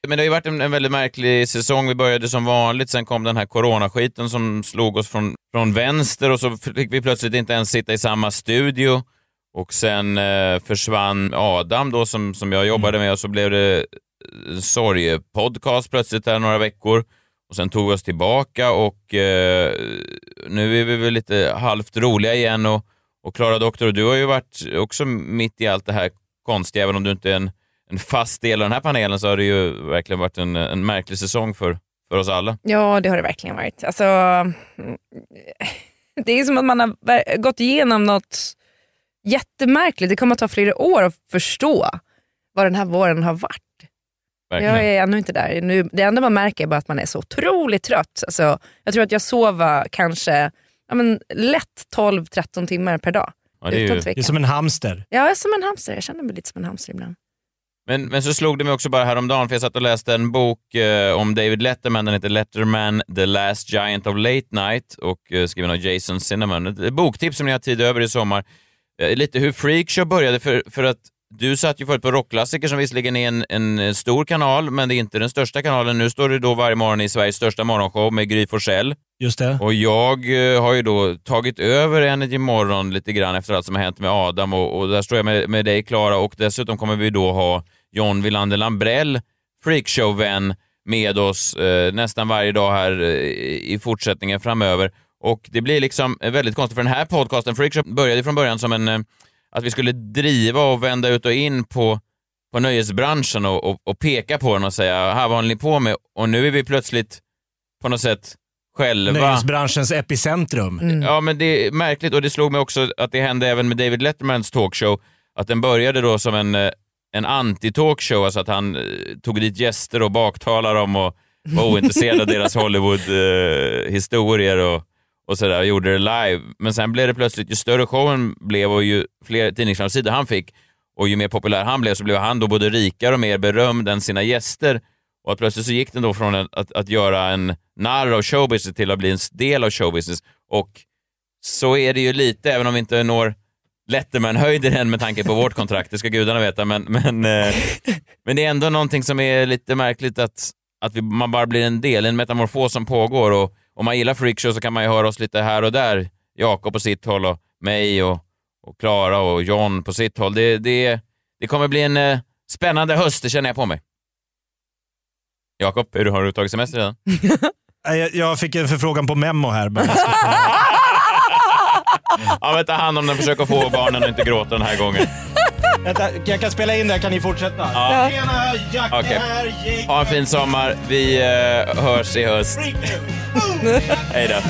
S1: Men det har ju varit en, en väldigt märklig säsong. Vi började som vanligt, sen kom den här coronaskiten som slog oss från, från vänster och så fick vi plötsligt inte ens sitta i samma studio. Och sen eh, försvann Adam då som, som jag jobbade med och så blev det eh, sorgepodcast plötsligt där några veckor. Och sen tog vi oss tillbaka och eh, nu är vi väl lite halvt roliga igen och, och Klara Doktor, du har ju varit också mitt i allt det här konstiga, även om du inte är en, en fast del av den här panelen så har det ju verkligen varit en, en märklig säsong för, för oss alla.
S2: Ja, det har det verkligen varit. Alltså, mm, det är som att man har gått igenom något jättemärkligt. Det kommer att ta flera år att förstå vad den här våren har varit.
S1: Verkligen.
S2: Jag är ännu inte där. Nu, det enda man märker är bara att man är så otroligt trött. Alltså, jag tror att jag sover kanske ja, men, lätt 12-13 timmar per dag.
S1: Ja, det är ju- det är
S4: som en hamster.
S2: Ja, jag är som en hamster. Jag känner mig lite som en hamster ibland.
S1: Men, men så slog det mig också bara häromdagen, för jag satt och läste en bok eh, om David Letterman, den heter Letterman, The Last Giant of Late Night och eh, skriven av Jason Cinnamon. Ett boktips som ni har tid över i sommar. Eh, lite hur Freakshow började, för, för att du satt ju förut på Rockklassiker som visserligen är en, en eh, stor kanal, men det är inte den största kanalen. Nu står du då varje morgon i Sveriges största morgonshow med Gry Forssell.
S4: Just det.
S1: Och jag eh, har ju då tagit över Energy Morgon lite grann efter allt som har hänt med Adam och, och där står jag med, med dig Klara och dessutom kommer vi då ha John Wilander Lambrell, freakshow-vän, med oss eh, nästan varje dag här eh, i fortsättningen framöver. Och det blir liksom eh, väldigt konstigt för den här podcasten, Freakshow, började från början som en, eh, att vi skulle driva och vända ut och in på, på nöjesbranschen och, och, och peka på den och säga, här vad håller ni på med? Och nu är vi plötsligt på något sätt själva.
S4: Nöjesbranschens epicentrum.
S1: Ja, men det är märkligt och det slog mig också att det hände även med David Lettermans talkshow. Att den började då som en, eh, en anti-talkshow, alltså att han eh, tog dit gäster och baktalade dem och var ointresserad av deras Hollywood-historier och, och sådär, och gjorde det live. Men sen blev det plötsligt, ju större showen blev och ju fler tidningsframsidor han fick och ju mer populär han blev så blev han då både rikare och mer berömd än sina gäster. Och att plötsligt så gick den då från att, att göra en narr av showbusiness till att bli en del av showbusiness. Och så är det ju lite, även om vi inte når Letterman-höjden än med tanke på vårt kontrakt, det ska gudarna veta, men, men, eh, men det är ändå någonting som är lite märkligt att, att vi, man bara blir en del, en metamorfos som pågår och om man gillar freakshow så kan man ju höra oss lite här och där. Jakob på sitt håll och mig och och Klara och John på sitt håll. Det, det, det kommer bli en eh, spännande höst, det känner jag på mig. Jakob, har du tagit semester redan?
S4: Jag fick en förfrågan på Memo här. men-
S1: ja, men ta hand om den, försök att få barnen att inte gråta den här gången.
S4: Vänta, jag kan spela in det, kan ni fortsätta?
S1: Ja.
S4: Tjena, Jacke
S1: Okej.
S4: här, Jake.
S1: Ha en fin sommar. Vi eh, hörs i höst. Hej då.